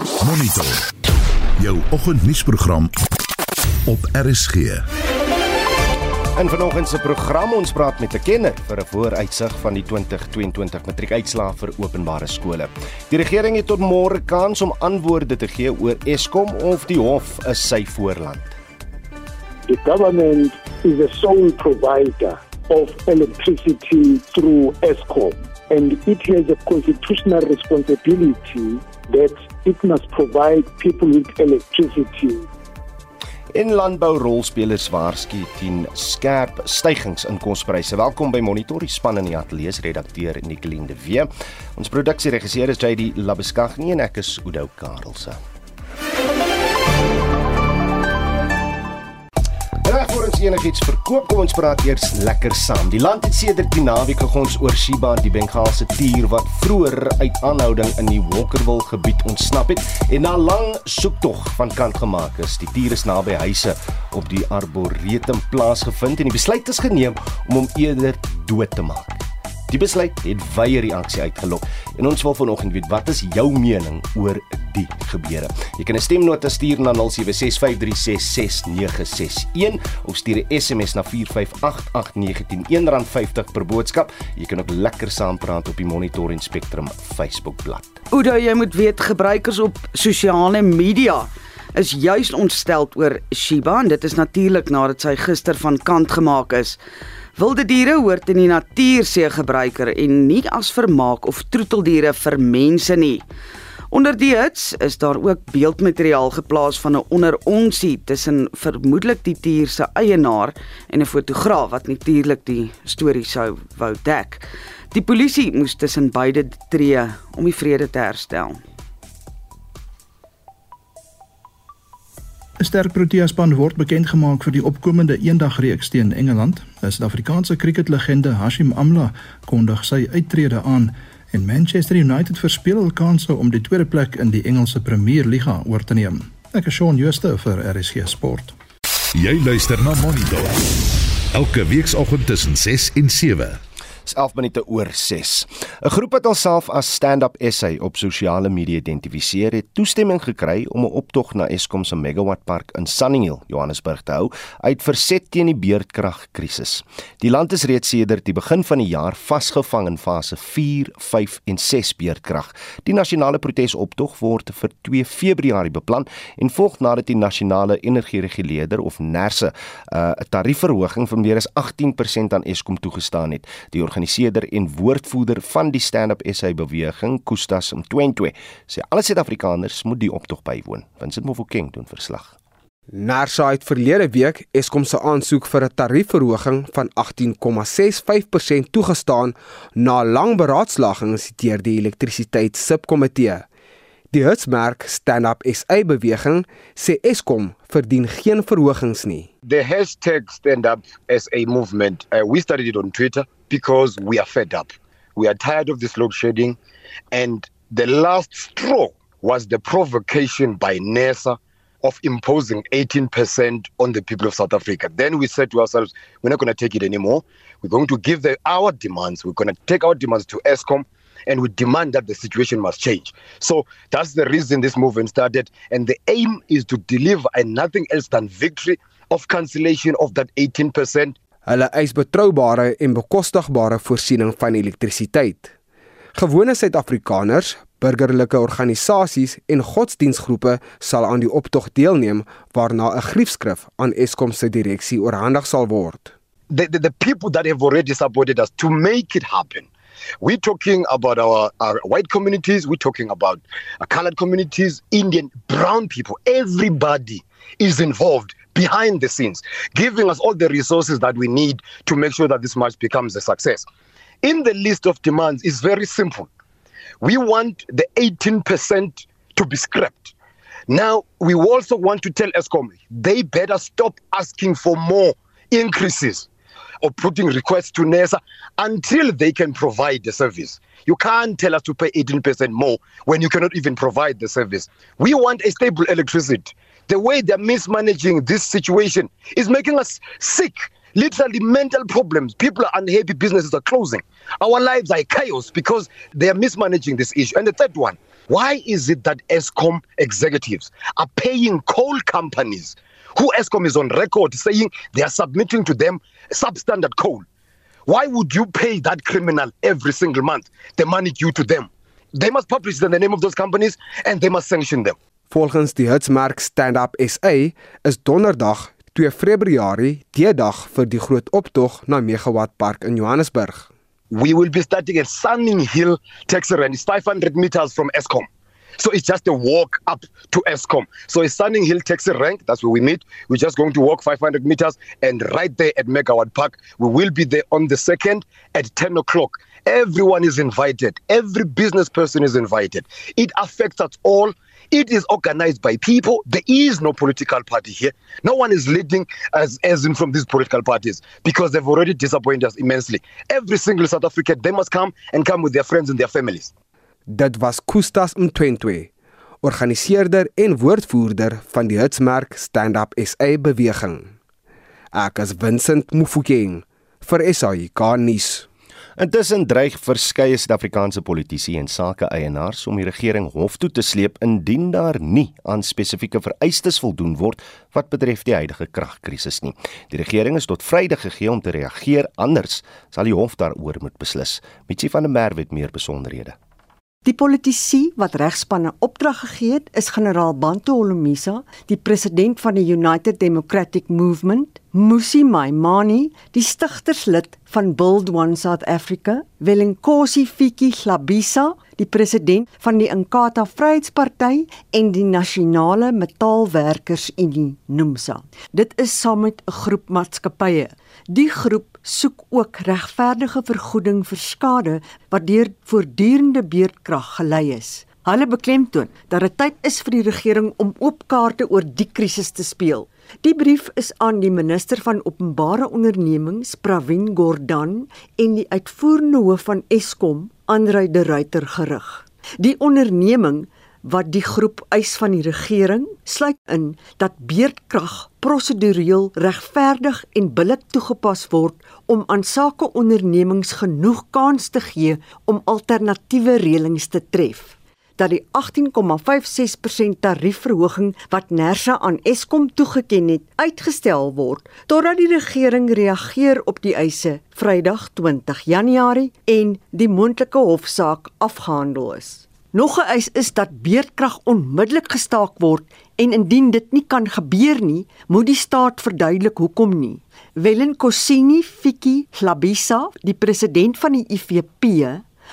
Monitor. Jou oggendnuusprogram op RSG. In vanoggend se program ons praat met 'n kenner vir 'n vooruitsig van die 2022 matriekuitslae vir openbare skole. Die regering het tot môre kans om antwoorde te gee oor Eskom of die hof is sy voorland. The government is a sole provider of electricity through Eskom and it has a constitutional responsibility that it must provide people with electricity En landbourolspelers waarsku teen skerp stygings in kospryse. Welkom by Monitor, die span in die ateljee se redakteur Nicoline de Wee. Ons produksieregisseur is JD Labeskagni en ek is Udo Karelse. Ons enigiets verkoop, kom ons praat eers lekker saam. Die land het sedert die naweek gegons oor Shiba, die Bengaalse tier wat vroeër uit aanhouding in die Walkerville gebied ontsnap het en na lang soektog van kant gemaak is. Die tier is naby huise op die Arboretum plaasgevind en die besluit is geneem om hom eerder dood te maak. Die besluit het wye reaksie uitgelok en ons wil vanoggend weet wat is jou mening oor die gebeure. Jy kan 'n stemnota stuur na 0765366961 of stuur 'n SMS na 4588910 R50 per boodskap. Jy kan ook lekker saampraat op die Monitor en Spectrum Facebookblad. Oudo, jy moet weet gebruikers op sosiale media is juis ontstel oor Shiba en dit is natuurlik nadat sy gister van kant gemaak is. Wilde diere hoort in die natuur sê gebruiker en nie as vermaak of troeteldiere vir mense nie. Onder die hits is daar ook beeldmateriaal geplaas van 'n onderonsie tussen vermoedelik die dier se eienaar en 'n fotograaf wat natuurlik die storie sou wou dek. Die polisie moes tussen beide tree om die vrede te herstel. 'n Sterk Proteaspan word bekend gemaak vir die opkomende eendagreeks teen Engeland. 'n Suid-Afrikaanse cricketlegende, Hashim Amla, kondig sy uittrede aan en Manchester United verspeel hul kanse om die tweede plek in die Engelse Premier Liga oor te neem. Ek is Shaun Schuster vir RSG Sport. Jy luister na Monitor. Elke weekoggend tussen 6 en 7 is 11 minute oor 6. 'n Groep wat homself as Stand Up SA op sosiale media identifiseer, het toestemming gekry om 'n optog na Eskom se megawatt park in Sunninghill, Johannesburg te hou, uit verset teen die beurtkragkrisis. Die land is reeds sedert die begin van die jaar vasgevang in fase 4, 5 en 6 beurtkrag. Die nasionale protesoptog word vir 2 Februarie beplan en volg nadat die nasionale energiereguleerder of NERSA uh, 'n tariefverhoging van meer as 18% aan Eskom toegestaan het. Die organiseerder en woordvoerder van die Stand Up SA beweging, Kustas Mtwentwe, sê alle Suid-Afrikaners moet die optog bywoon. Vincent Mofokeng doen verslag. Narsa het verlede week Eskom se aansoek vir 'n tariefverhoging van 18,65% toegestaan na lang beraadslagings deur die elektrisiteit subkomitee. Die Hertzmerk Stand Up SA beweging sê Eskom verdien geen verhogings nie. The hashtag Stand Up SA movement, uh, we started it on Twitter because we are fed up. We are tired of this load shedding and the last straw was the provocation by NESA of imposing 18% on the people of South Africa. Then we said to ourselves, we're not going to take it anymore. We're going to give the, our demands. We're going to take our demands to ESCOM and we demand that the situation must change. So that's the reason this movement started. And the aim is to deliver and nothing else than victory of cancellation of that 18%. Hulle eis betroubare en bekostigbare voorsiening van elektrisiteit. Gewone Suid-Afrikaners, burgerlike organisasies en godsdienstgroepe sal aan die optog deelneem waarna 'n griefskrif aan Eskom se direksie oorhandig sal word. The, the, the people that have already supported us to make it happen We're talking about our, our white communities, we're talking about our colored communities, Indian, brown people, everybody is involved behind the scenes, giving us all the resources that we need to make sure that this march becomes a success. In the list of demands is very simple. We want the 18% to be scrapped. Now, we also want to tell ESCOM they better stop asking for more increases or putting requests to NESA until they can provide the service. You can't tell us to pay 18% more when you cannot even provide the service. We want a stable electricity. The way they're mismanaging this situation is making us sick. Literally mental problems. People are unhappy, businesses are closing. Our lives are chaos because they are mismanaging this issue. And the third one, Why is it that ESCOM executives are paying coal companies who ESCOM is on record saying they are submitting to them substandard coal? Why would you pay that criminal every single month the money due to them? They must publish the name of those companies and they must sanction them. Volgens die Hitsmerk Stand Up SA is Donderdag 2 Februarie die dag vir die groot optog na Megawatt Park in Johannesburg. We will be starting at Sunning Hill. It's 500 meters from Eskom. So it's just a walk up to Eskom. So it's Sunning Hill taxi rank. That's where we meet. We're just going to walk 500 meters and right there at Megawatt Park, we will be there on the 2nd at 10 o'clock. Everyone is invited. Every business person is invited. It affects us all. It is organized by people. There is no political party here. No one is leading as, as in from these political parties because they've already disappointed us immensely. Every single South African, they must come and come with their friends and their families. Dit was Kustas Mtwentwe, organiseerder en woordvoerder van die Hitsmerk Stand Up SA beweging. Ek is Vincent Mufokeng vir SAK nuus. Intussen dreig verskeie Suid-Afrikaanse politici en sake-eienaars om die regering hof toe te sleep indien daar nie aan spesifieke vereistes voldoen word wat betref die huidige kragkrisis nie. Die regering is tot Vrydag gegee om te reageer, anders sal die hof daaroor moet beslis. Mitsi van der Merwe het meer besonderhede. Die politici wat regspanne opdrag gegee het, is generaal Bantu Holomisa, die president van die United Democratic Movement, Musi Maimani, die stigterslid van Build One South Africa, Welenkosi Fiki Hlabisa, die president van die Inkatha Vryheidsparty en die Nasionale Metaalwerkersunie NUMSA. Dit is saam met 'n groep maatskappye. Die groep soek ook regverdige vergoeding vir skade wat deur voortdurende beerdkrag gelei is. Hulle beklemtoon dat dit tyd is vir die regering om oop kaarte oor die krisis te speel. Die brief is aan die minister van openbare ondernemings, Pravin Gordhan, en die uitvoerende hoof van Eskom, Andrei de Ruyter gerig. Die onderneming wat die groep eis van die regering sluit in dat beerdkrag prosedureel regverdig en billik toegepas word om aan sakeondernemings genoeg kans te gee om alternatiewe reëlings te tref dat die 18,56% tariefverhoging wat Nersa aan Eskom toegeken het, uitgestel word totdat die regering reageer op die eise Vrydag 20 Januarie en die moontlike hofsaak afgehandel is. Nog 'n eis is dat beerdkrag onmiddellik gestaak word en indien dit nie kan gebeur nie, moet die staat verduidelik hoekom nie. Wellen Kosini Fiki Hlabisa, die president van die IFP,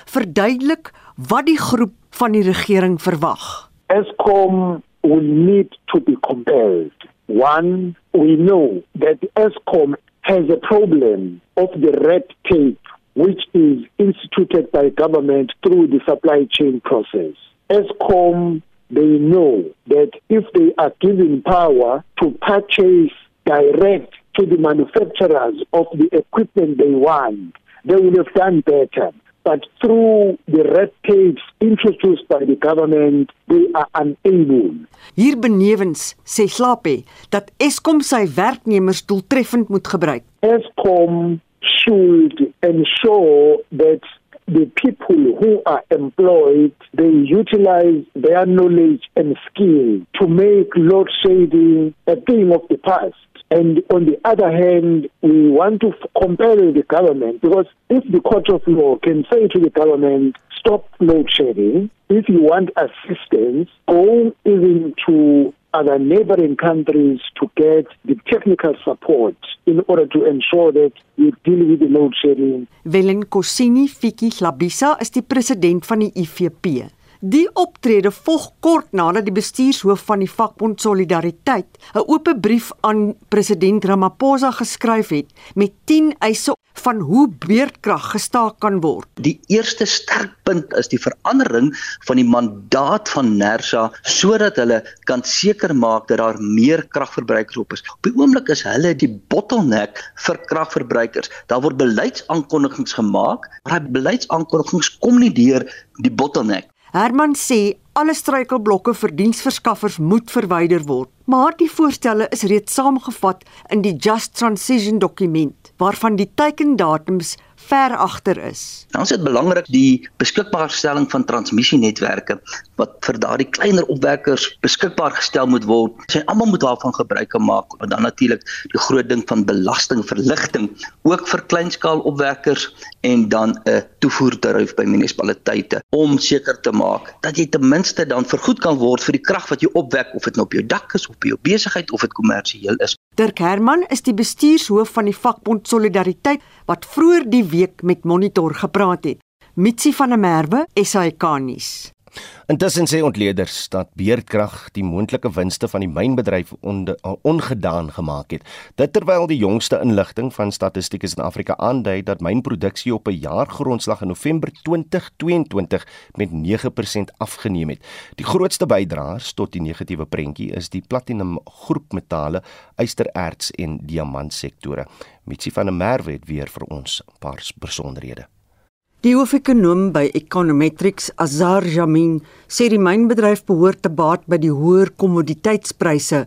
verduidelik wat die groep van die regering verwag. ESCOM will need to be compelled. One, we know that ESCOM has a problem of the red tape which is instituted by government through the supply chain process. ESCOM, they know that if they are given power to purchase direct to the manufacturers of the equipment they want, they will have done better. But through the red tapes introduced by the government, they are unable. Hier benewens sê Slape dat Eskom sy werknemers doeltreffend moet gebruik. ESCOM should ensure that the people who are employed they utilize their knowledge and skill to make load shedding a thing of the past. And on the other hand we want to compel the government because if the court of law can say to the government stop load shedding if you want assistance go even to other neighboring countries to get the technical support in order to ensure that we deal with the load shedding. Wellen Kosini Fiki Labisa is die president van die IFP. Die optrede volg kort nadat die bestuurshoof van die vakbond Solidariteit 'n oop brief aan president Ramaphosa geskryf het met 10 eise van hoe beerdkrag gestaak kan word. Die eerste sterk punt is die verandering van die mandaat van Nersa sodat hulle kan seker maak dat daar meer kragverbruikers op is. Op die oomblik is hulle die bottleneck vir kragverbruikers. Daar word beleidsaankondigings gemaak, maar daai beleidsaankondigings kom nie deur die bottleneck Herman sê alle struikelblokke vir diensverskaffers moet verwyder word, maar die voorstelle is reeds saamgevat in die Just Transition dokument waarvan die teikendatums ver agter is. Dan is dit belangrik die beskikbaarstelling van transmissienetwerke wat vir daardie kleiner opwekkers beskikbaar gestel moet word. Sy almal moet daarvan gebruik maak. En dan natuurlik die groot ding van belastingverligting ook vir kleinskaal opwekkers en dan 'n toevoertarief by munisipaliteite om seker te maak dat jy ten minste dan vergoed kan word vir die krag wat jy opwek of dit nou op jou dak is of op jou besigheid of dit kommersieel is. Dirk Herman is die bestuurshoof van die vakbond Solidariteit wat vroeër die week met Monitor gepraat het. Mitsi van der Merwe, SAK nuus. Intussen sê ontleeders dat beerdkrag die moontlike winste van die mynbedryf ongedaan gemaak het. Dit terwyl die jongste inligting van Statistiek Suid-Afrika aandui dat mynproduksie op 'n jaargrondslag in November 2022 met 9% afgeneem het. Die grootste bydraers tot die negatiewe prentjie is die platinum groepmetale, ystererts en diamantsektore. Mitsi van der Merwe het weer vir ons 'n paar besonderhede. Die hoofekonoom by Econometrics, Azar Jamin, sê die mynbedryf behoort te baat by die hoër kommoditeitspryse,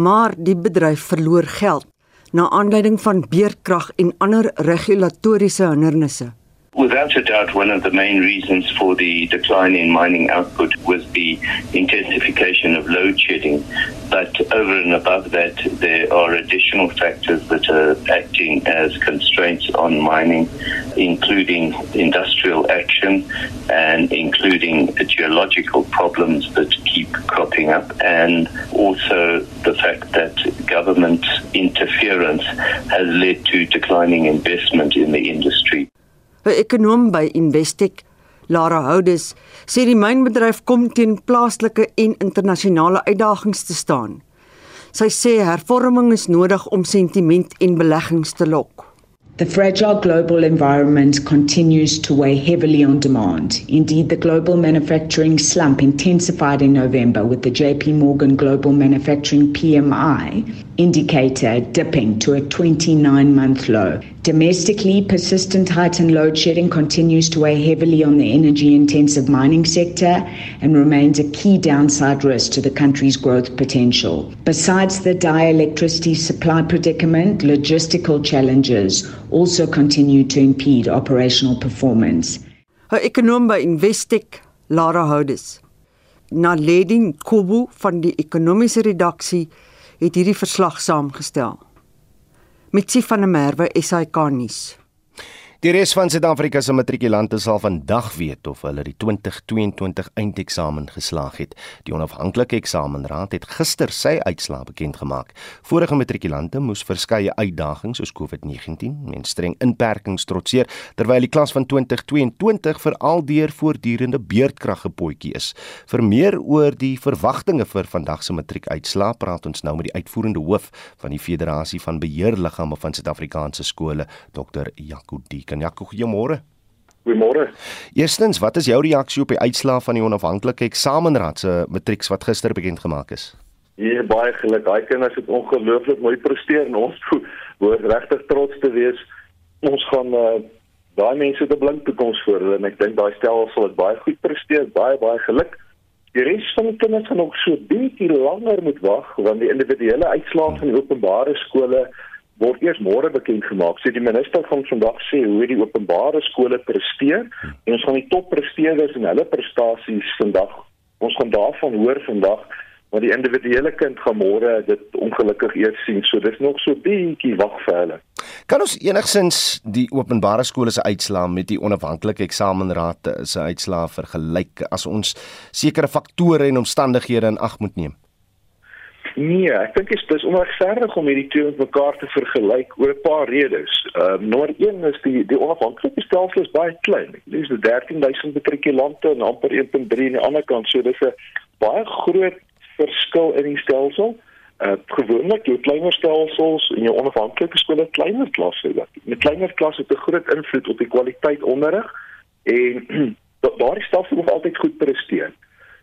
maar die bedryf verloor geld na aanleiding van beerdkrag en ander regulatoriese hindernisse. Without a doubt, one of the main reasons for the decline in mining output was the intensification of load shedding. But over and above that, there are additional factors that are acting as constraints on mining, including industrial action and including geological problems that keep cropping up, and also the fact that government interference has led to declining investment in the industry. 'n ekonom by Investec, Lara Houdes, sê die mynbedryf kom teen plaaslike en internasionale uitdagings te staan. Sy sê hervorming is nodig om sentiment en beleggings te lok. The fragile global environment continues to weigh heavily on demand. Indeed, the global manufacturing slump intensified in November with the JP Morgan Global Manufacturing PMI indicator dipping to a 29 month low. Domestically, persistent heightened load shedding continues to weigh heavily on the energy intensive mining sector and remains a key downside risk to the country's growth potential. Besides the dire electricity supply predicament, logistical challenges also continue to impede operational performance. Her ekonom by Investec, Lara Houdes. Naledin Kobu van die ekonomiese redaksie het hierdie verslag saamgestel. Mitsi van der Merwe SAK nuus. Die res van Suid-Afrika se matrikulante sal vandag weet of hulle die 2022 eindeksamen geslaag het. Die onafhanklike eksamenraad het gister sy uitslae bekend gemaak. Vorige matrikulante moes verskeie uitdagings soos COVID-19 en streng inperkings trotseer terwyl die klas van 2022 veral deur voortdurende beerdkrag gepotjie is. Vir meer oor die verwagtinge vir vandag se matriekuitslae praat ons nou met die uitvoerende hoof van die Federasie van Beheerliggame van Suid-Afrikaanse skole, Dr. Jaco Diek. Kan Jaco, goeiemôre. Goeiemôre. Eerstens, wat is jou reaksie op die uitslae van die onafhanklike eksamenraad se matrieks wat gister bekend gemaak is? Ja, baie geluk. Daai kinders het ongelooflik mooi presteer en ons hoor regtig trots te wees. Ons gaan uh, daai mense te blink toekoms voor hulle en ek dink daai stelsel het baie goed presteer. Baie baie geluk. Die res van die kinders gaan nog so bietjie langer moet wag want die individuele uitslae van die openbare skole word eers môre bekend gemaak. So die minister gaan vandag sê hoe die openbare skole presteer en ons gaan die toppresteerders en hulle prestasies vandag ons gaan daarvan hoor vandag maar die individuele kind gaan môre dit ongelukkig eers sien. So dis nog so bietjie wag vir hulle. Kan ons enigsins die openbare skole se uitslae met die onafhanklike eksamenraad se uitslae vergelyk as ons sekere faktore en omstandighede in ag moet neem? Nee, ek dink dit is onregverdig om hierdie twee met mekaar te vergelyk oor 'n paar redes. Ehm uh, nommer 1 is die die onafhanklike stelsel is baie klein. Dis die 13000 matrikulante en amper 1.3 aan die ander kant. So dis 'n baie groot verskil in die stelsel. Uh gewoonlik jou kleiner stelsels en jou onafhanklike skole kleiner klasse. Met kleiner klasse het 'n groot invloed op die kwaliteit onderrig en daardie stelsel moet altyd goed presteer.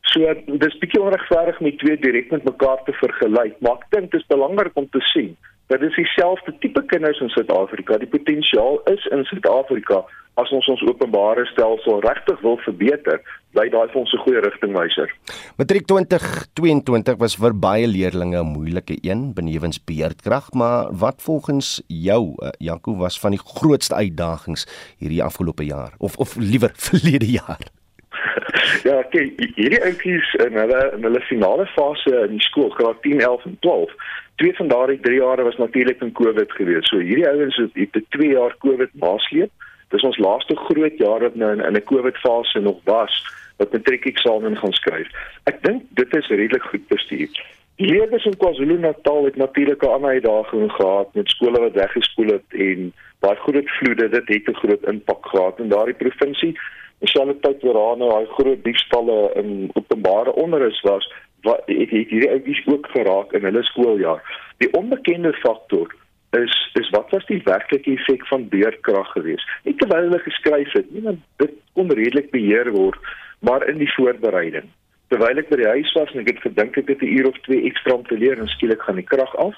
So dis bietjie onregverdig om twee direk met mekaar te vergelyk, maar ek dink dit is belangrik om te sien dat dit dieselfde tipe kinders in Suid-Afrika, die potensiaal is in Suid-Afrika as ons ons openbare stelsel regtig wil verbeter, bly daai vir ons 'n goeie rigtingwyser. Matriek 2022 was vir baie leerders 'n moeilike een benewens beerdkrag, maar wat volgens jou, uh, Janko, was van die grootste uitdagings hierdie afgelope jaar of of liewer verlede jaar? ja, kyk, hierdie ouetjies in hulle in hulle finale fase in skool, graad 10, 11 en 12 twee van daardie 3 jare was natuurlik in Covid gewees. So hierdie ouens het het 2 jaar Covid nasleep. Dis ons laaste groot jaar wat nou in, in 'n Covid fase nog was wat matriek eksamen gaan skryf. Ek dink dit is redelik goed bestuur. Leerders in KwaZulu-Natal het natuurlik 'n ander uitdaging gehad met skole wat weggespoel het en baie groot vloede. Dit het 'n groot impak gehad in daardie provinsie. Dieselfde tyd waar daar nou daai groot diefstalle in openbare onderwys was, wat het, het hierdie ouetjies ook geraak in hulle skooljaar. Die onbekende faktor is is wat was die werklike effek van beerkrag geweest? Nie terwyl hulle geskryf het nie, want dit kon redelik beheer word, maar in die voorbereiding. Terwyl ek by die huis was en ek het gedink ek het 'n uur of twee ekstra om te leer en skielik gaan die krag af.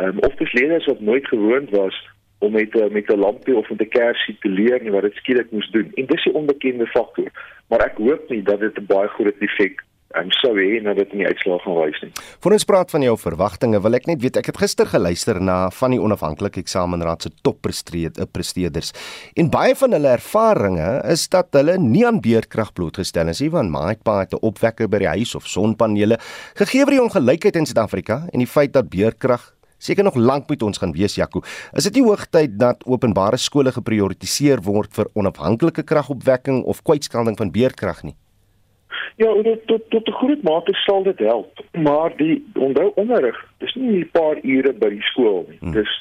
Ehm um, of dis leerders wat nooit gewoond was om met eh, met 'n lampie of met 'n kersie te leer nie wat dit skielik moes doen. En dis 'n onbekende faktor, maar ek hoop nie dat dit 'n baie groot effek en sou hê nou dit in die uitslae gaan wys nie. Voor ons praat van jou verwagtinge, wil ek net weet, ek het gister geluister na van die onafhanklike eksamenraad se toppresteerders en baie van hulle ervarings is dat hulle nie aan beerdkrag blootgestel is nie, want Maatpa het 'n opwekker by die huis of sonpanele gegee vir die ongelykheid in Suid-Afrika en die feit dat beerdkrag seker nog lank met ons gaan wees Jaco. Is dit nie hoogtyd dat openbare skole geprioritiseer word vir onafhanklike kragopwekking of kwytskalding van beerdkrag nie? Ja, dit tot tot 'n groot mate sal dit help, maar die onthou onderrig, dis nie 'n paar ure by die skool nie. Hmm. Dis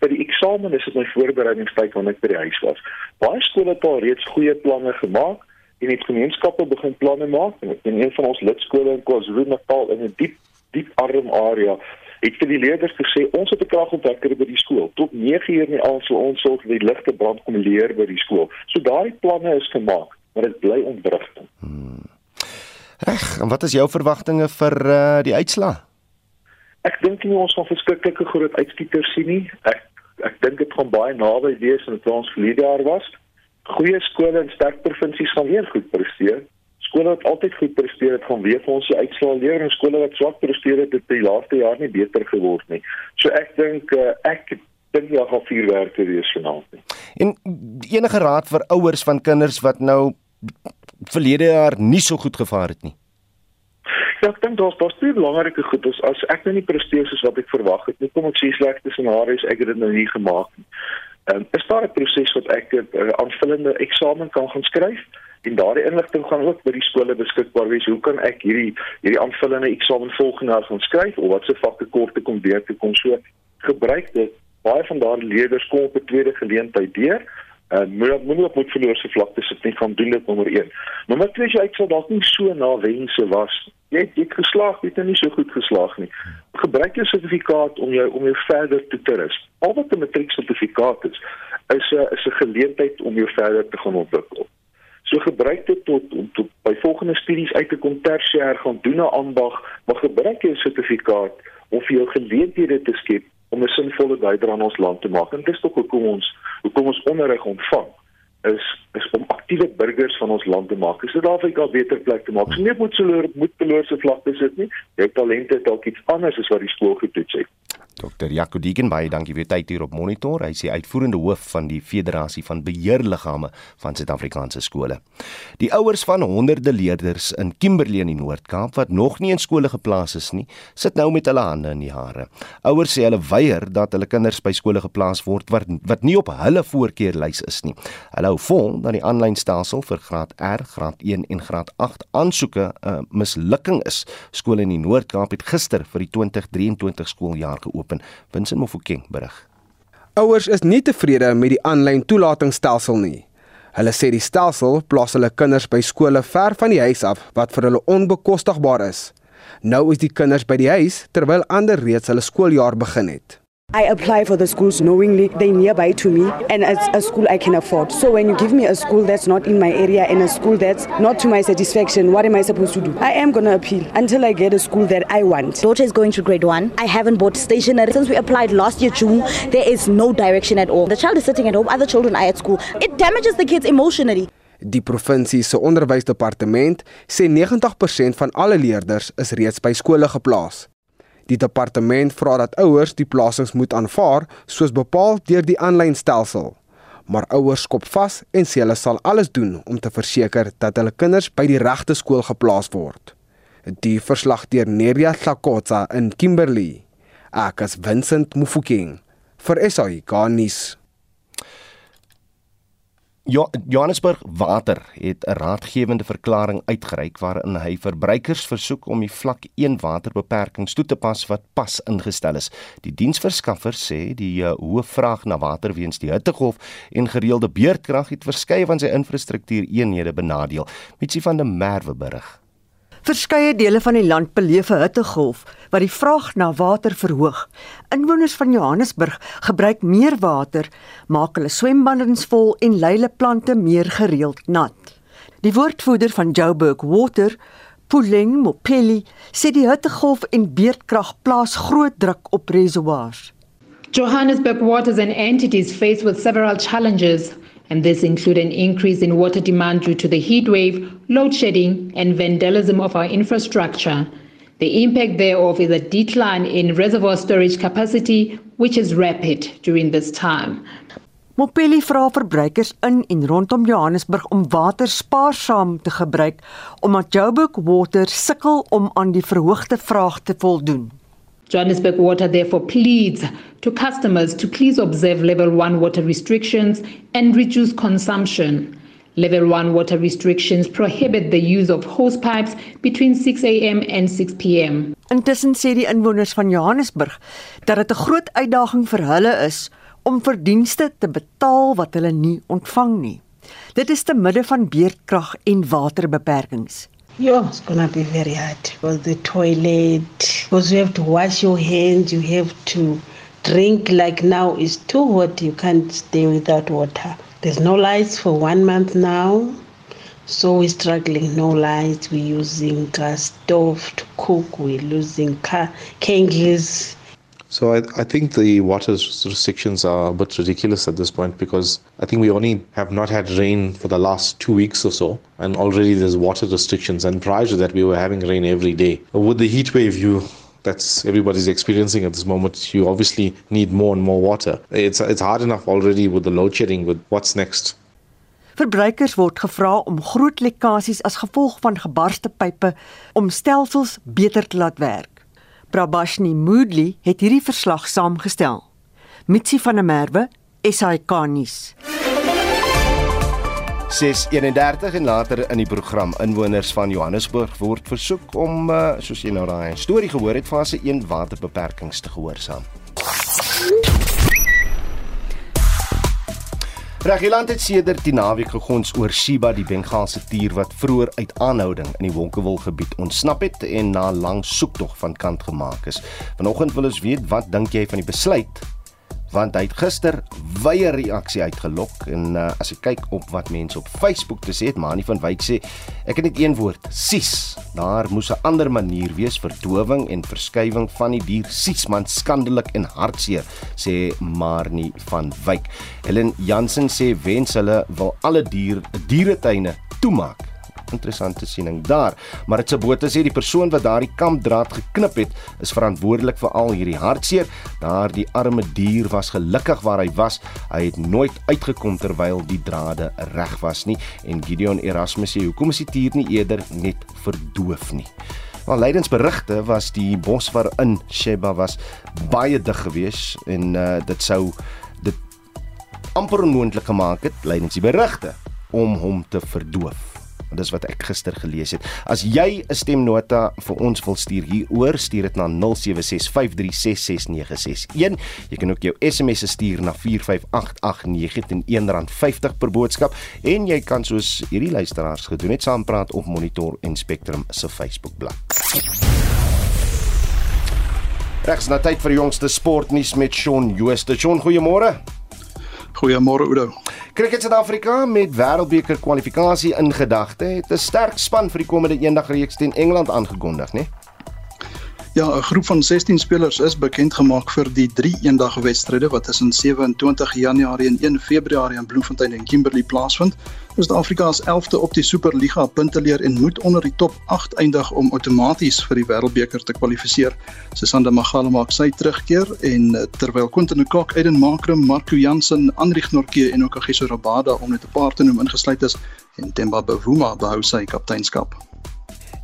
vir die eksamen is dit my voorbereidingstyd wanneer ek by die huis was. Baie skole het al reeds goeie planne gemaak en het gemeenskappe begin planne maak en een van ons lidskole in KwaZulu-Natal in 'n diep diep arm area het vir die leerders gesê ons het 'n kragopwekker by die skool. Tot 9uur in die aand sou ons sorg dat die ligte brand kom leer by die skool. So daai planne is gemaak, maar dit bly ontwrigting. Hmm. Reg, en wat is jou verwagtinge vir uh, die uitslaa? Ek dink nie ons gaan verskriklike groot uitskieters sien nie. Ek ek dink dit gaan baie naby wees aan wat ons verlede jaar was. Goeie skole in sterk provinsies gaan weer goed presteer. Skole wat altyd goed presteer het, gaan weer vir ons die uitslaa leer en skole wat swak presteer het, het die laaste jaar nie beter geword nie. So ek dink uh, ek dink jy gaan vier werke wees vanaand. En enige raad vir ouers van kinders wat nou verlede jaar nie so goed gevaar het nie. Ja, ek dink daar's daar's twee belangrike goed. As, as ek nou nie presteer soos wat ek verwag het nie, kom ek sê slegte scenario's, ek het dit nou nie gemaak nie. Um, is daar 'n proses wat ek 'n uh, aanvullende eksamen kan gaan skryf? En daardie inligting gaan ook by die skole beskikbaar wees. Hoe kan ek hierdie hierdie aanvullende eksamen volgende jaar gaan skryf of wat se vakke kort te kom deur te kom so gebruik dit baie van daardie leerders kom op 'n tweede geleentheid deur En moet moet op moet verloor se vlakte sit nie gaan doen dit nommer 1. Nommer 2 jy sou dalk nie so na wense was. Jy het jy geslaag, jy het nie so goed geslaag nie. Gebruik jou sertifikaat om jou om jou verder te toerus. Al wat 'n matriek sertifikaat is, is 'n is 'n geleentheid om jou verder te gaan ontwikkel. So gebruik dit tot om tot by volgende studies uit te kom tersiêr gaan doen 'n ambag, maar gebruik jou sertifikaat om vir jou geleenthede te skep om 'n sinvolle bydrae aan ons land te maak. En dis tog hoekom ons hoekom ons onderrig ontvang is is om aktiewe burgers van ons land te maak. Is dit Afrika 'n beter plek te maak? So nie moet se moet verloorse vlakte sit nie. Jou talente dalk iets anders as wat die skool getoets het. Dr. Jaco Degen baie dankie vir tyd hier op monitor. Hy is die uitvoerende hoof van die Federasie van Beheerliggame van Suid-Afrikaanse skole. Die ouers van honderde leerders in Kimberley in die Noord-Kaap wat nog nie in skole geplaas is nie, sit nou met hulle hande in die hare. Ouers sê hulle weier dat hulle kinders by skole geplaas word wat wat nie op hulle voorkeurlys is nie. Hulle hou vol dat die aanlyn stelsel vir graad R, graad 1 en graad 8 aansoeke 'n uh, mislukking is. Skole in die Noord-Kaap het gister vir die 2023 skooljaar geopen Vincent Mofokeng berig. Ouers is nie tevrede met die aanlyn toelatingsstelsel nie. Hulle sê die stelsel plaas hulle kinders by skole ver van die huis af wat vir hulle onbekostigbaar is. Nou is die kinders by die huis terwyl ander reeds hulle skooljaar begin het. I apply for the schools knowingly they nearby to me and it's a school I can afford. So when you give me a school that's not in my area and a school that's not to my satisfaction, what am I supposed to do? I am going to appeal until I get a school that I want. Daughter is going to grade 1. I haven't bought stationery since we applied last year June. There is no direction at all. The child is sitting at home, other children are at school. It damages the kids emotionally. Die provinsie se onderwysdepartement sê 90% van alle leerders is reeds by skole geplaas. Die departement vra dat ouers die plasings moet aanvaar soos bepaal deur die aanlyn stelsel. Maar ouers skop vas en sê hulle sal alles doen om te verseker dat hulle kinders by die regte skool geplaas word. Die verslag deur Neria Hlakotsa in Kimberley. Ek is Vincent Mufokeng vir SAI Garnis. Jo Johannesburg Water het 'n raadgewende verklaring uitgereik waarin hy verbruikers versoek om die vlak 1 waterbeperkings toe te pas wat pas ingestel is. Die diensverskaffer sê die uh, hoë vraag na water weens die hittegolf en gereelde beurtkrag het verskeie van sy infrastruktuureenhede benadeel. Mitsi van der Merwe berig. Verskeie dele van die land beleef 'n hittegolf wat die vraag na water verhoog. Inwoners van Johannesburg gebruik meer water, maak hulle swembaddens vol en lei hulle plante meer gereeld nat. Die woordvoerder van Joburg Water, Puleng Mopeli, sê die hittegolf en beurtkrag plaas groot druk op reservoirs. Johannesburg Waters and entities faced with several challenges and this include an increase in water demand due to the heat wave, load shedding, and vandalism of our infrastructure. The impact thereof is a decline in reservoir storage capacity, which is rapid during this time. Mopelli vra verbruikers in en rondom Johannesburg om water spaarsaam te gebruik omdat Joburg Water sukkel om aan die verhoogde vraag te voldoen. Johannesburg Water therefore pleads to customers to please observe level 1 water restrictions and reduce consumption. Level 1 water restrictions prohibit the use of hose pipes between 6 a.m. and 6 p.m. Intussen sê die inwoners van Johannesburg dat dit 'n groot uitdaging vir hulle is om vir dienste te betaal wat hulle nie ontvang nie. Dit is te midde van beerdkrag en waterbeperkings. Yeah, it's gonna be very hard because the toilet, because you have to wash your hands, you have to drink. Like now, it's too hot. You can't stay without water. There's no lights for one month now, so we're struggling. No lights. We're using gas stove to cook. We're losing car candles. So I, I think the water restrictions are a bit ridiculous at this point because I think we only have not had rain for the last two weeks or so, and already there's water restrictions. And prior to that, we were having rain every day. With the heat wave, you that's everybody's experiencing at this moment. You obviously need more and more water. It's it's hard enough already with the load shedding. With what's next? Verbruikers word gevra om groot lekkasies as gevolg van gebarste pype om stelsels beter te laat werk. Prabashni Moodley het hierdie verslag saamgestel. Mitsi van der Merwe, SAK nuus. 6:31 en later in die program inwoners van Johannesburg word versoek om uh, soos jy nou daai storie gehoor het fase 1 waterbeperkings te gehoorsaam. Regiland het sedert die naweek gegons oor Shiba die Bengaalse tier wat vroeër uit aanhouding in die Wolkewil gebied ontsnap het en na lang soektog van kant gemaak is. Vanoggend wil ons weet wat dink jy van die besluit want hy het gister wye reaksie uitgelok en uh, as ek kyk op wat mense op Facebook te sê het, Mani van Wyk sê ek het net een woord, sies. Daar moes 'n ander manier wees vir dowing en verskywing van die dier sies man skandelik en hartseer sê Marnie van Wyk. Helen Jansen sê wens hulle wil alle dier dieretuine toemaak interessante siening daar. Maar dit se bote sê die persoon wat daardie kampdraad geknip het, is verantwoordelik vir al hierdie hartseer. Daardie arme dier was gelukkig waar hy was. Hy het nooit uitgekom terwyl die drade reg was nie. En Gideon Erasmus sê, "Hoekom is die dier nie eerder net verdoof nie?" Maar lydensberigte was die bos waarin Sheba was baie dig geweest en uh, dit sou dit amper onmoontlik gemaak het lydens die berigte om hom te verdoof. Dis wat ek gister gelees het. As jy 'n stemnota vir ons wil stuur hieroor, stuur dit na 0765366961. Jy kan ook jou SMS stuur na 45889 R1.50 per boodskap en jy kan soos hierdie luisteraars gedoen het, saampraat op Monitor en Spectrum se Facebookblad. Regs na tyd vir die jongste sportnuus met Shaun Jooste. Shaun, goeiemôre. Goeiemôre Oudo. Kriket Suid-Afrika met Wêreldbeker kwalifikasie in gedagte het 'n sterk span vir die komende eendagreeks teen Engeland aangekondig, né? Nee? Ja, 'n groep van 16 spelers is bekend gemaak vir die 3 eendagwedstryde wat tussen 27 Januarie en 1 Februarie in Bloemfontein en Kimberley plaasvind. Suid-Afrika is 11de op die Superliga punteleer en moet onder die top 8 eindig om outomaties vir die Wêreldbeker te kwalifiseer. Sesanda Magala maak sy terugkeer en eh, terwyl Quentin Kok, Aiden Makram, Marco Jansen, Andrieg Norke en ook Agiso Rabada om net 'n paar te noem ingesluit is en Themba Bavuma behou sy kapteinskap.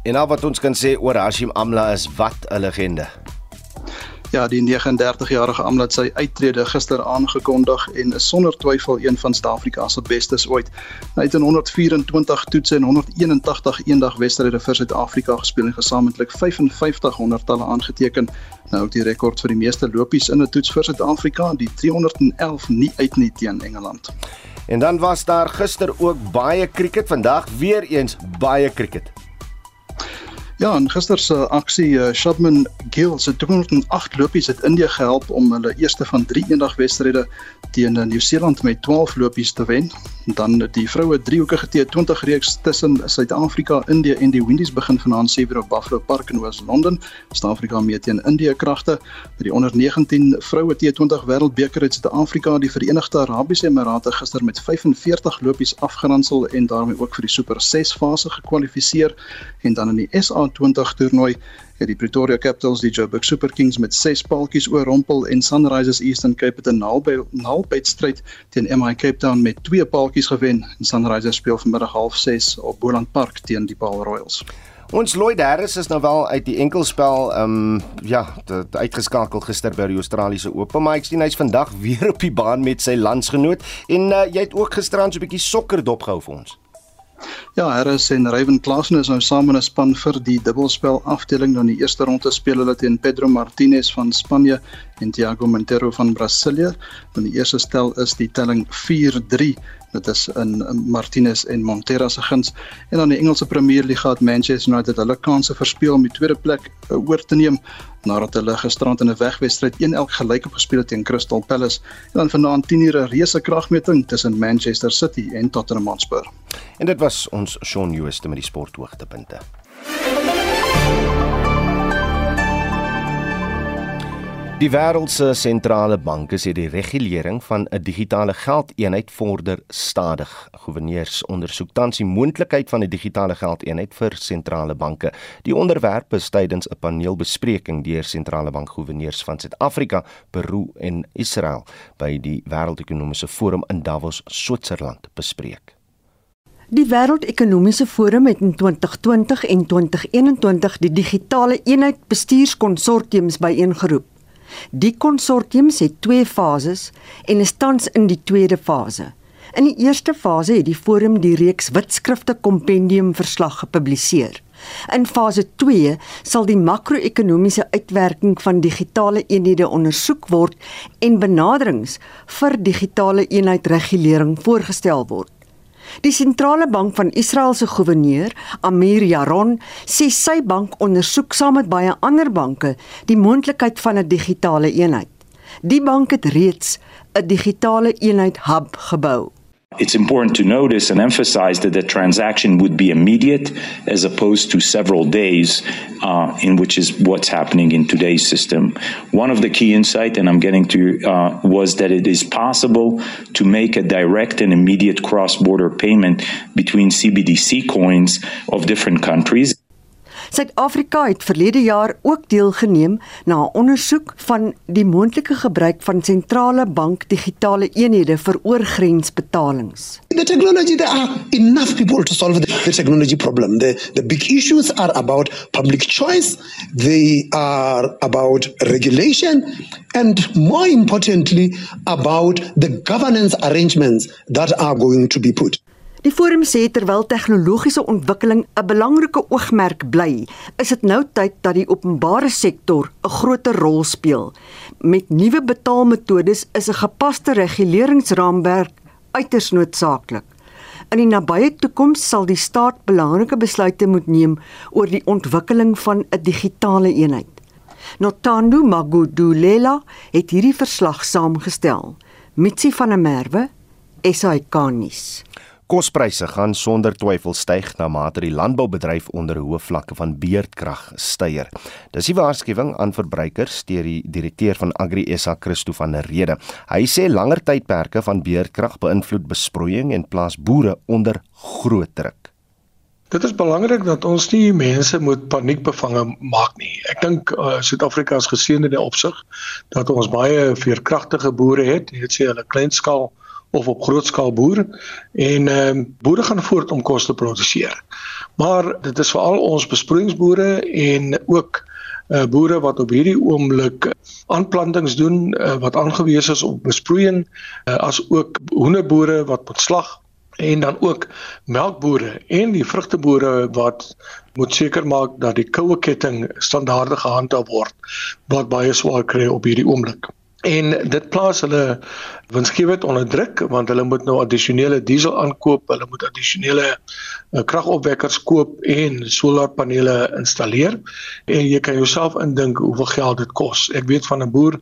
En al wat ons kan sê oor Hashim Amla is wat 'n legende. Ja, die 39-jarige Amla het sy uittrede gister aangekondig en is sonder twyfel een van Suid-Afrika se bestes ooit. Hy het in 124 toetse en 181 eendagwedstryde vir Suid-Afrika gespeel en gesamentlik 5500 talle aangeteken. Nou die rekord vir die meeste lopies in 'n toets vir Suid-Afrika, die 311 nie uit nie teen Engeland. En dan was daar gister ook baie krieket, vandag weer eens baie krieket. Ja, en gister se aksie uh, Shubman Gill se 208 lopies het India gehelp om hulle eerste van 3 eendagwedstryde teen uh, Nieu-Seeland met 12 lopies te wen. Dan die vroue driehoekige T20 reeks tussen Suid-Afrika, Indië en die Windies begin vanaand 7:00 op Buffalo Park in Oos-London. Suid-Afrika meet teen Indië kragte. By die onder 19 vroue T20 Wêreldbeker het Suid-Afrika die Verenigde Arabiese Emirate gister met 45 lopies afgeronsel en daarmee ook vir die Super 6 fase gekwalifiseer en dan in die SA 20 toernooi het die Pretoria Capitals die Joburg Super Kings met 6 paaltjies oorrompel en Sunrisers Eastern Cape het 'n naalbyt stryd teen MI Cape Town met 2 paaltjies gewen. En Sunrisers speel vanmiddag 06:30 op Boland Park teen die Paul Royals. Ons Lloyd Harris is nou wel uit die enkelspel ehm um, ja, uitgeskakel gister by die Australiese Ope, maar ek sien hy's vandag weer op die baan met sy landsgenoot en uh, jy het ook gisterand so 'n bietjie sokker dopgehou vir ons. Ja, Harris en Ryan Klaasen is nou saam in 'n span vir die dubbelspel afdeling dan die eerste ronde speel hulle teen Pedro Martinez van Spanje en Thiago Monteiro van Brasilië. Dan die eerste stel is die telling 4-3 dit is in Martinez en Montero se guns en dan die Engelse Premier League het Manchester United hulle kanse verspeel om die tweede plek uh, oor te neem nadat hulle gisterand in 'n wegwedstryd 1-1 gelyk op gespeel het teen Crystal Palace en dan vanaand 10 ure reuse kragmeting tussen Manchester City en Tottenham Hotspur. En dit was ons Shaun Jooste met die sporthoogtepunte. Die wêreld se sentrale banke sê die regulering van 'n digitale geldeenheid vorder stadig. Gouverneurs ondersoek tans die moontlikheid van 'n digitale geldeenheid vir sentrale banke. Die onderwerp is tydens 'n paneelbespreking deur sentrale bankgouverneurs van Suid-Afrika, Peru en Israel by die Wêreldekonomiese Forum in Davos, Switserland bespreek. Die Wêreldekonomiese Forum het in 2020 en 2021 die digitale eenheid bestuurskonsortiums byeengeroep. Die konsortiums het twee fases en is tans in die tweede fase. In die eerste fase het die forum die reeks witskrifte kompendium verslag gepubliseer. In fase 2 sal die makro-ekonomiese uitwerking van digitale eenhede ondersoek word en benaderings vir digitale eenheidregulering voorgestel word. Die sentrale bank van Israel se goewerneur, Amir Yaron, sê sy bank ondersoek saam met baie ander banke die moontlikheid van 'n digitale eenheid. Die bank het reeds 'n digitale eenheid hub gebou. It's important to notice and emphasize that the transaction would be immediate as opposed to several days, uh, in which is what's happening in today's system. One of the key insight, and I'm getting to, uh, was that it is possible to make a direct and immediate cross-border payment between CBDC coins of different countries. Suid-Afrika het verlede jaar ook deelgeneem na 'n ondersoek van die moontlike gebruik van sentrale bank digitale eenhede vir oorgrensbetalings. The technology there are enough people to solve the, the technology problem. The the big issues are about public choice, they are about regulation and more importantly about the governance arrangements that are going to be put. Die forum sê terwyl tegnologiese ontwikkeling 'n belangrike oogmerk bly, is dit nou tyd dat die openbare sektor 'n groter rol speel. Met nuwe betaalmetodes is 'n gepaste reguleringsraamwerk uiters noodsaaklik. In die nabye toekoms sal die staat belangrike besluite moet neem oor die ontwikkeling van 'n digitale eenheid. Notando Magudulela het hierdie verslag saamgestel. Mitsi van der Merwe, SAK nuus. Kospryse gaan sonder twyfel styg na mate die landboubedryf onder hoë vlakke van beerdkrag styger. Dis die waarskuwing aan verbruikers deur die direkteur van Agri SA Christo van der Rede. Hy sê langer tydperke van beerdkrag beïnvloed besproeiing en plaas boere onder groot druk. Dit is belangrik dat ons nie mense moet paniekbevange maak nie. Ek dink uh, Suid-Afrika is geseënd in die opsig dat ons baie veerkragtige boere het, net sê hulle kleinskaal of op groot skaal boer en ehm uh, boere gaan voort om kos te produseer. Maar dit is veral ons besproeiingsboere en ook uh boere wat op hierdie oomblik aanplantings doen uh, wat aangewese is op besproeiing uh, as ook hoenderboere wat moet slag en dan ook melkbore en die vrugteboere wat moet seker maak dat die koue ketting standaarde gehandhaaf word wat baie swaar kry op hierdie oomblik en dit plaas hulle winsgewend onder druk want hulle moet nou addisionele diesel aankoop, hulle moet addisionele uh, kragopwekkers koop en solarpanele installeer en jy kan jouself indink hoeveel geld dit kos. Ek weet van 'n boer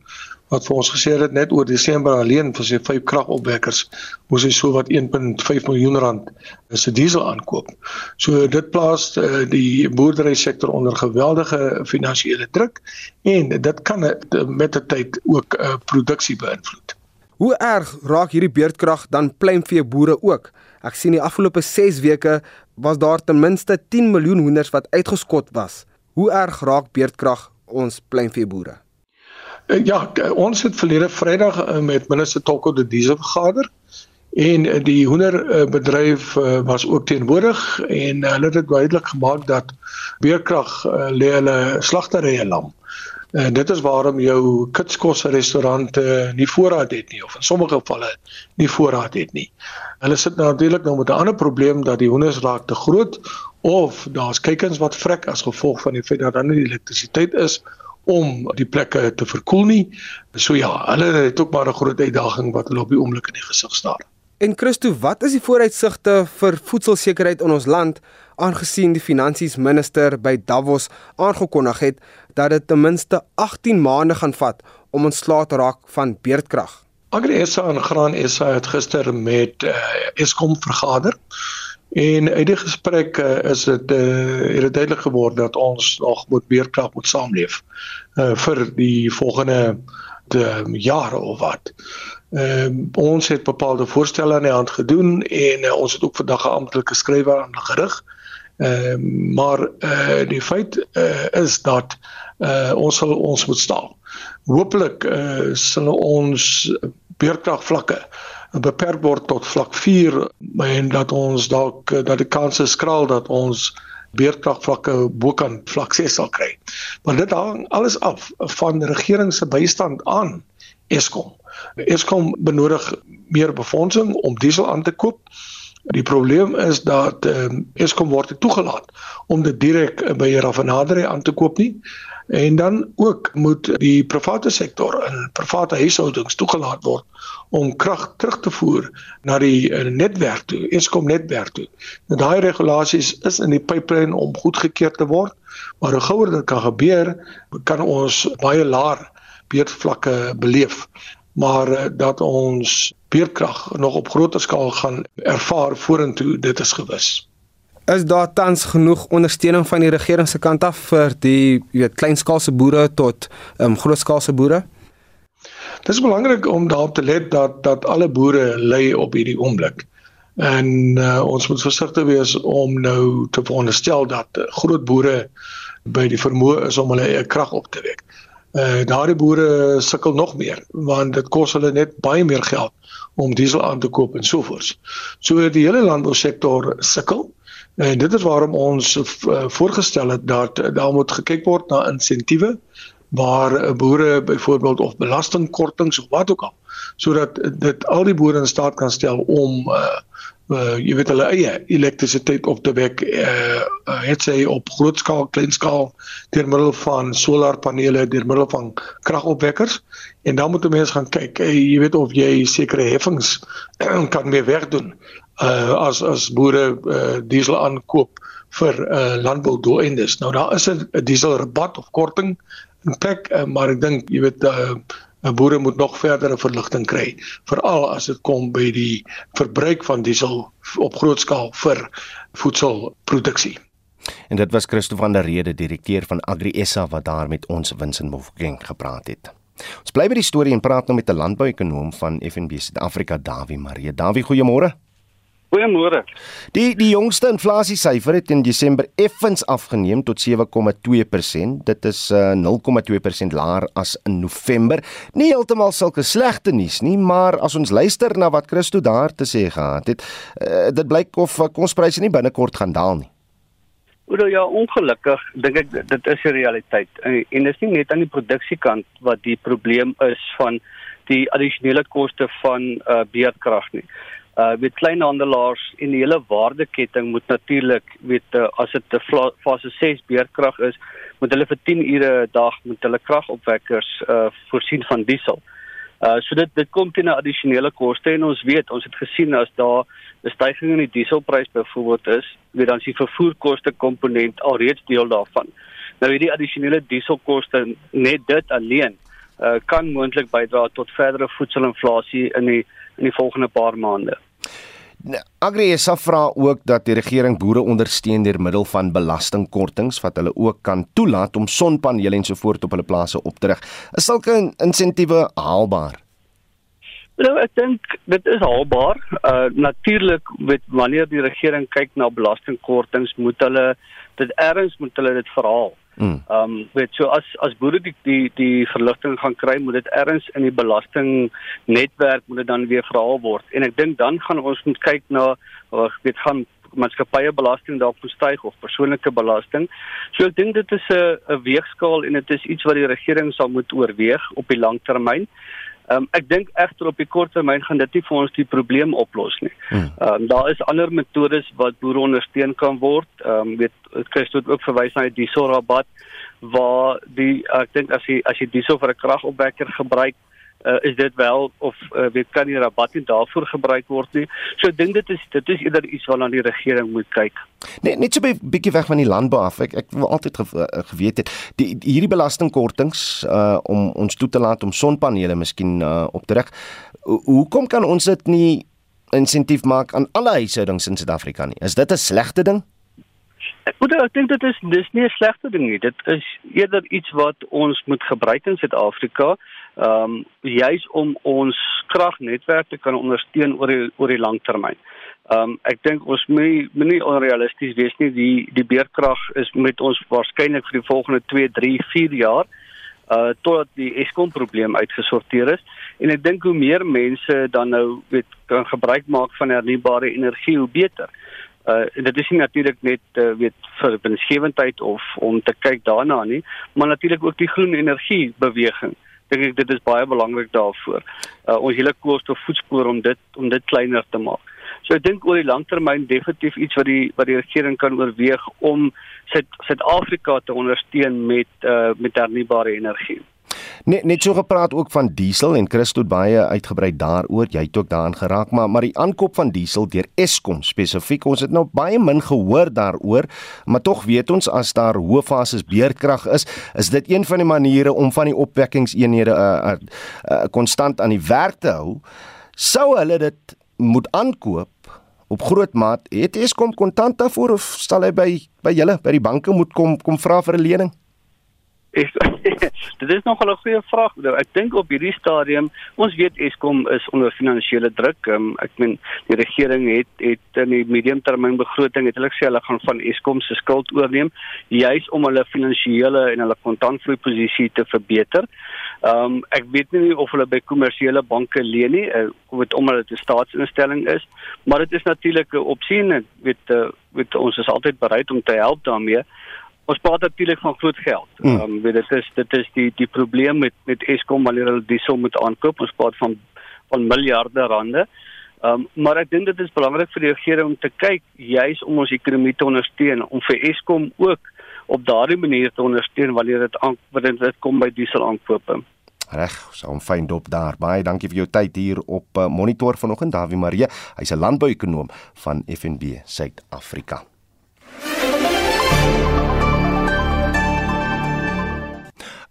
wat vir ons gesê het net oor Desember alleen vir sy vyf kragopwekkers moes hy so wat 1.5 miljoen rand se diesel aankoop. So dit plaas uh, die boerdery sektor onder geweldige finansiële druk en dit kan met die tyd ook uh, produksie beïnvloed. Hoe erg raak hierdie beerdkrag dan pluimvee boere ook? Ek sien die afgelope 6 weke was daar ten minste 10 miljoen hoenders wat uitgeskot was. Hoe erg raak beerdkrag ons pluimvee boere? Uh, ja, ons het verlede Vrydag uh, met minister Tolko de Diesel vergader en uh, die hoenderbedryf was ook teenwoordig en hulle het dit duidelik gemaak dat beerkrag lê hulle slagterye lam. En dit is waarom jou kitskos restaurante nie voorraad het nie of in sommige gevalle nie voorraad het nie. Hulle sit natuurlik nou met 'n ander probleem dat die hoenders raak te groot of daar's kykens wat vrek as gevolg van die feit dat daar nie elektrisiteit is om die plekke te verkoel nie. So ja, hulle het ook maar 'n groot uitdaging wat hulle op die oomblik in die gesig staar. En Christo, wat is die vooruitsigte vir voedselsekerheid in ons land aangesien die finansies minister by Davos aangekondig het dat dit ten minste 18 maande gaan vat om ontslae te raak van beerdkrag? Agresa en Graan SA het gister met uh, Eskom vergader En uit die gesprek uh, is dit uh, het duidelik geword dat ons nog moet beerkrag moet saamleef uh, vir die volgende de jare of wat. Ehm uh, ons het bepaalde voorstelle aan die hand gedoen en uh, ons het ook vandag 'n amptelike skrywe aan gerig. Ehm uh, maar eh uh, die feit uh, is dat eh uh, ons sal ons moet staan. Hoopelik eh uh, sal ons beerkrag vlakke beperk word tot vlak 4 en dat ons dalk dat die kans is skraal dat ons beerdkragvlakke bokant vlak 6 sal kry. Maar dit hang alles af van regering se bystand aan Eskom. Eskom benodig meer befondsing om diesel aan te koop. Die probleem is dat um, Eskom word toegelaat om dit direk by 'n raffinaderry aan te koop nie. En dan ook moet die private sektor en private huishoudings toegelaat word om krag terug te voer na die uh, netwerk toe, Eskom netwerk toe. Nou daai regulasies is in die pipeline om goedgekeur te word, maar hoe gouer dit kan gebeur, kan ons baie laer beerdvlakke beleef. Maar uh, dat ons beerdkrag nog op groter skaal gaan ervaar vorentoe, dit is gewis. Is daar tans genoeg ondersteuning van die regering se kant af vir die weet kleinskaalse boere tot um, grootskaalse boere? Dit is belangrik om daarop te let dat dat alle boere ly op hierdie oomblik. En uh, ons moet versigtig wees om nou te veronderstel dat uh, groot boere by die vermoë is om hulle eie krag op te wek. Uh daardie boere sukkel nog meer want dit kos hulle net baie meer geld om diesel aan te koop en so voort. So die hele landbousektor sukkel. En dit is waarom ons uh, voorgestel het dat uh, daar moet gekyk word na insentiewe waar boere byvoorbeeld of belastingkortings of wat ook al sodat dit al die boere in staat kan stel om uh, uh jy weet hulle eie elektrisiteit op te wek uh, uh het sy op groot skaal, klein skaal deur middel van solarpanele, deur middel van kragopwekkers en dan moet mense gaan kyk, uh, jy weet of jy sekere heffings kan meer wegdoen uh as as boere uh, diesel aankoop vir uh landboudoeleindes. Nou daar is 'n dieselrabat of korting in plek, uh, maar ek dink jy weet uh, boere moet nog verdere verligting kry veral as dit kom by die verbruik van diesel op groot skaal vir voedselproduksie. En dit was Christo van der Rede, direkteur van Agri SA wat daar met ons Winsin Mofokeng gepraat het. Ons bly by die storie en praat nou met 'n landbouekonoom van FNB Suid-Afrika, Dawie Marie. Dawie, goeiemôre. Goeiemôre. Die die jongste inflasiesyfer het in Desember effens afgeneem tot 7,2%. Dit is uh, 0,2% laer as in November. Nie heeltemal sulke slegte nuus nie, maar as ons luister na wat Christo daar te sê gehad het, uh, dit blyk of uh, konspryse nie binnekort gaan daal nie. Oor ja, ongelukkig dink ek dit is 'n realiteit. En, en dit is nie net aan die produksiekant wat die probleem is van die addisionele koste van uh, beerdkrag nie uh met kleinhandelaars en die hele waardeketting moet natuurlik weet uh, as dit 'n fase 6 beerkrag is moet hulle vir 10 ure 'n dag met hulle kragopwekkers uh voorsien van diesel. Uh so dit dit kom teen 'n addisionele koste en ons weet ons het gesien as daar 'n stygings in die dieselprys byvoorbeeld is, weet dan is die vervoerkoste komponent alreeds deel daarvan. Nou hierdie addisionele dieselkoste net dit alleen uh kan moontlik bydra tot verdere voedselinflasie in die in die volgende paar maande. Nou, Agri SA vra ook dat die regering boere ondersteun deur middel van belastingkortings wat hulle ook kan toelaat om sonpanele en so voort op hulle plase op te rig. Is sulke insentiewe haalbaar? Nou, ek dink dit is haalbaar. Uh natuurlik met wanneer die regering kyk na belastingkortings, moet hulle dit erns moet hulle dit verhaal. Hmm. Ehm um, weet so as as boere die die die verligting gaan kry, moet dit ergens in die belasting netwerk moet dit dan weer verhaal word. En ek dink dan gaan ons moet kyk na weet gaan maatskappye belasting dalk verstyg of persoonlike belasting. So ek dink dit is 'n 'n weegskaal en dit is iets wat die regering sal moet oorweeg op die lang termyn. Um, ek dink egter op die kort termyn gaan dit nie vir ons die probleem oplos nie. Hmm. Um, daar is ander metodes wat boere ondersteun kan word. Ehm um, weet Christo het ook verwys na die dieselrabat waar die ek dink as jy as jy diesel vir 'n kragopwekker gebruik uh, is dit wel of uh, weet kan die rabat nie daarvoor gebruik word nie. So ek dink dit is dit is eerder iets waarna die regering moet kyk. Nee, net so 'n bietjie weg van die landbou af. Ek ek wil altyd ge, uh, geweet het die, die hierdie belastingkortings uh om ons toe te laat om sonpanele miskien uh, op te rig. Hoekom kan ons dit nie insentief maak aan alle huishoudings in Suid-Afrika nie? Is dit 'n slegte ding? Ek moet ek dink dit is dis nie 'n slegte ding nie. Dit is eerder iets wat ons moet gebruik in Suid-Afrika ehm um, juis om ons kragnetwerk te kan ondersteun oor die oor die lang termyn. Ehm um, ek dink ons moet moenie onrealisties wees nie. Die die beerkrag is met ons waarskynlik vir die volgende 2, 3, 4 jaar uh totdat die Eskom probleem uitgesorteer is en ek dink hoe meer mense dan nou weet kan gebruik maak van hernubare energie hoe beter. Uh en dit is nie natuurlik net uh, weet vir winsgewendheid of om te kyk daarna nie, maar natuurlik ook die groen energie beweging dink ek dit is baie belangrik daarvoor. Uh, ons hele koolstofvoetspoor om dit om dit kleiner te maak. So ek dink oor die langtermyn definitief iets wat die wat die regering kan oorweeg om Suid-Afrika te ondersteun met uh, met hernubare energie. Net net so gepraat ook van diesel en Christo het baie uitgebrei daaroor. Jy het ook daaraan geraak, maar maar die aankoop van diesel deur Eskom spesifiek, ons het nou baie min gehoor daaroor, maar tog weet ons as daar hoë fases beerkrag is, is dit een van die maniere om van die opwekkingseenhede 'n uh, uh, uh, konstant aan die werk te hou. Sou hulle dit moet aankoop op groot maat, het Eskom kontant daarvoor of sal hy by by julle by die banke moet kom kom vra vir 'n lening? Ek dit is nog 'n goeie vraag. Nou, ek dink op hierdie stadium, ons weet Eskom is onder finansiële druk. Um, ek meen die regering het het in die mediumtermynbegroting het hulle gesê hulle gaan van Eskom se skuld oorneem juis om hulle finansiële en hulle kontantvloei posisie te verbeter. Ehm um, ek weet nie of hulle by kommersiële banke leen nie, uh, weet omdat dit 'n staatsinstelling is, maar dit is natuurlik 'n opsie en ek weet uh, weet ons is altyd bereid om te help daarmee ons praat natuurlik van groot geld. Hmm. Ehm mm. um, weet dit is dit is die die probleem met met Eskom wanneer hulle diesel moet aankoop. Ons praat van van miljarde rande. Ehm um, maar ek dink dit is belangrik vir die regering om te kyk juis om ons ekonomie te ondersteun om vir Eskom ook op daardie manier te ondersteun wanneer dit aan wanneer dit kom by diesel aankope. Reg, so 'n fyn dop daar. Baie dankie vir jou tyd hier op uh, Monitor vanoggend Dawie Marie. Hy's 'n landbouekonoom van FNB Suid-Afrika.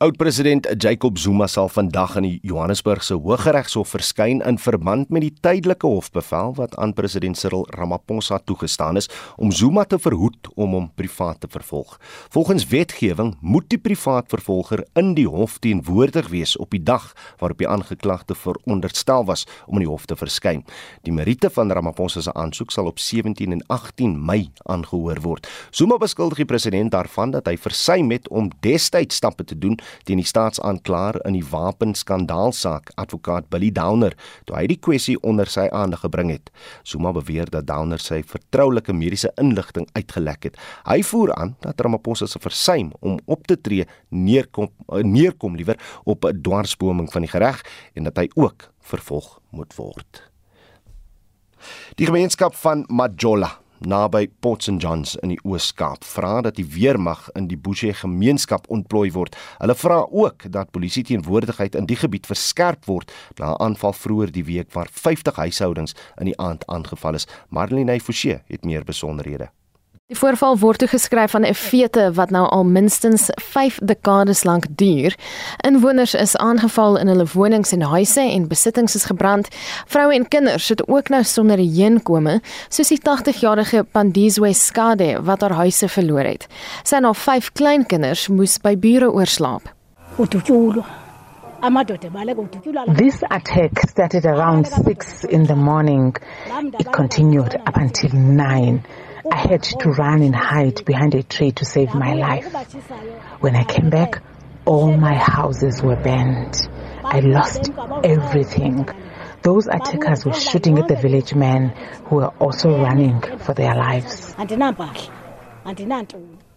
Oud-president Jacob Zuma sal vandag in die Johannesburgse Hooggeregshof verskyn in verband met die tydelike hofbevel wat aan president Cyril Ramaphosa toegestaan is om Zuma te verhoed om hom privaat te vervolg. Volgens wetgewing moet die privaat vervolger in die hof teenwoordig wees op die dag waarop die aangeklagte veronderstel was om in die hof te verskyn. Die meriete van Ramaphosa se aansoek sal op 17 en 18 Mei aangehoor word. Zuma beskuldig die president daarvan dat hy versuim het om destyds stappe te doen teen die staatsaanklaer in die wapenskandaalsaak advokaat Billy Downer toe hy die kwessie onder sy aandag gebring het. Zuma beweer dat Downer sy vertroulike mediese inligting uitgelek het. Hy voer aan dat Ramaphosa se versuim om op te tree neerkom neerkom liewer op 'n dwarsboming van die reg en dat hy ook vervolg moet word. Die gemeenskap van Majola naby Port St Johns in die Oos-Kaap vra dat die weermag in die Bushie gemeenskap ontplooi word. Hulle vra ook dat polisie teenwoordigheid in die gebied verskerp word na 'n aanval vroeër die week waar 50 huishoudings in die aand aangeval is. Marlene Forsie het meer besonderhede. Die voorval word toegeskryf aan 'n fete wat nou al minstens 5 dekades lank duur. Inwoners is aangeval in hulle wonings en huise en besittings is gebrand. Vroue en kinders het ook nou sonder heenkome, soos die 80-jarige Pandizwe Skade wat haar huise verloor het. Sy en haar 5 kleinkinders moes by bure oorslaap. This attack started around 6 in the morning. It continued up until 9. I had to run and hide behind a tree to save my life. When I came back, all my houses were burned. I lost everything. Those attackers were shooting at the village men who were also running for their lives.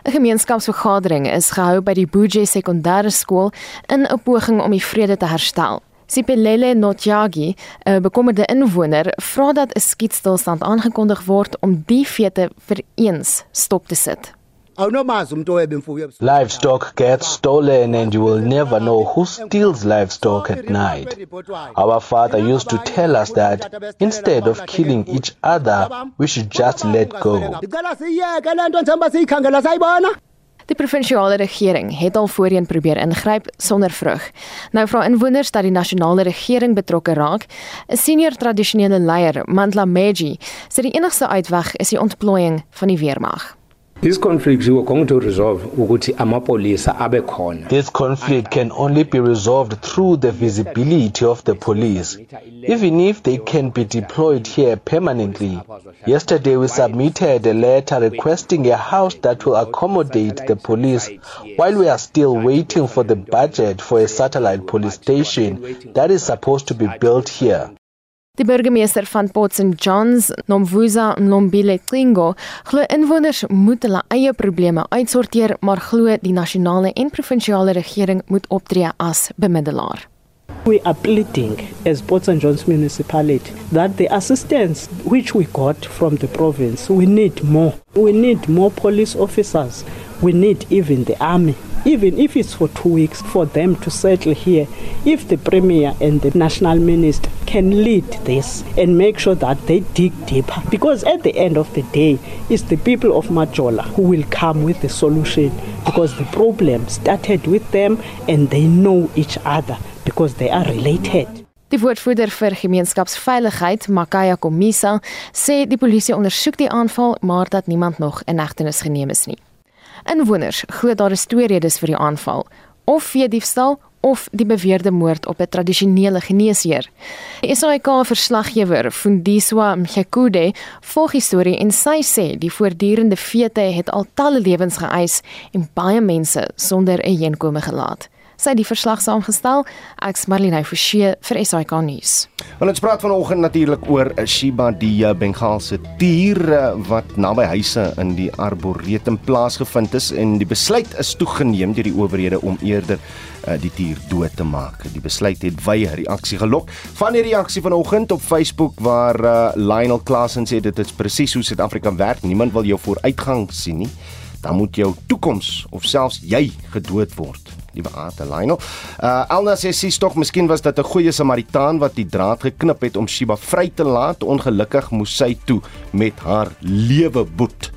'n Gemeenskapsvergadering is gehou by die Buje Sekondêre Skool in 'n poging om die vrede te herstel. Sipelele Notjagi, 'n bekommerde inwoner, vra dat 'n skietstilstand aangekondig word om die fete vir eens stop te sit. Livestock gets stolen and you will never know who steals livestock at night. Our father used to tell us that instead of killing each other, we should just let go. Die provinsiale regering het al voorheen probeer ingryp sonder vrug. Nou vra inwoners dat die nasionale regering betrokke raak. 'n Senior tradisionele leier, Mandla Meji, sê die enigste uitweg is die ontplooiing van die weermag. This conflict we are going to resolve ukuthi amapolisa abe khona. This conflict can only be resolved through the visibility of the police, even if they can be deployed here permanently. Yesterday we submitted a letter requesting a house that will accommodate the police while we are still waiting for the budget for a satellite police station that is supposed to be built here. Die burgemeester van Port St Johns, Nomvuza Nombile Klingo, glo inwoners moet hulle eie probleme uitsorteer, maar glo die nasionale en provinsiale regering moet optree as bemiddelaar. We are pleading as Port St John's municipality that the assistance which we got from the province, we need more. We need more police officers. We need even the army even if it's for two weeks, for them to settle here. If the Premier and the National Minister can lead this and make sure that they dig deeper, because at the end of the day, it's the people of Majola who will come with the solution because the problem started with them and they know each other because they are related. Die woordvoerder vir gemeenskapsveiligheid, Makaya Komisa, sê die polisie ondersoek die aanval, maar dat niemand nog in hegtenis geneem is nie. Inwoners glo daar is twee redes vir die aanval: of veediefstal of die beweerde moord op 'n tradisionele geneesheer. Die SAK verslaggewer, Fundiswa Mkhekude, volg die storie en sy sê die voortdurende vete het al talle lewens geëis en baie mense sonder 'n heenkome gelaat sy die verslag saamgestel. Ek's Marlene Forsie vir SAK nuus. Want ons praat vanoggend natuurlik oor Shiba die eh, Bengaalse tier eh, wat naby huise in die Arboretum plaasgevind is en die besluit is toegeneem deur die owerhede om eerder uh, die dier dood te maak. Die besluit het wye reaksie gelok. Van die reaksie vanoggend op Facebook waar uh, Lionel Klasen sê dit is presies hoe Suid-Afrika werk. Niemand wil jou vooruitgang sien nie. Dan moet jou toekoms of selfs jy gedood word liewe Ate Lionel. Uh Elna sê sies tog miskien was dit 'n goeie Samaritaan wat die draad geknip het om Shiba vry te laat. Ongelukkig moes sy toe met haar lewe boet.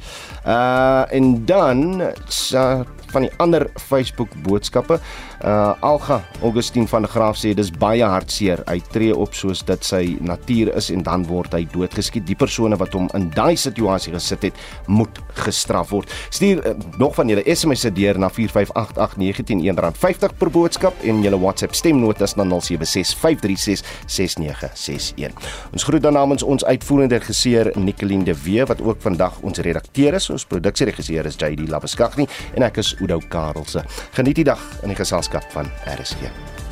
Uh en dan uh, van die ander Facebook boodskappe. Uh Alga Augustine van der Graaf sê dis baie hartseer. Hy tree op soos dit sy natuur is en dan word hy doodgeskiet. Die persone wat hom in daai situasie gesit het, moet gestraf word. Stuur uh, nog van julle SMS se deur na 4588919 R50 per boodskap en julle WhatsApp stemnotas na 0765366961. Ons groet dan namens ons uitvoerende regisseur Nicoline de Wee wat ook vandag ons redakteur is. Ons produksieregisseur is JD Labuskaghni en ek is Udo Karelse. Geniet die dag in die geselskap van RSG.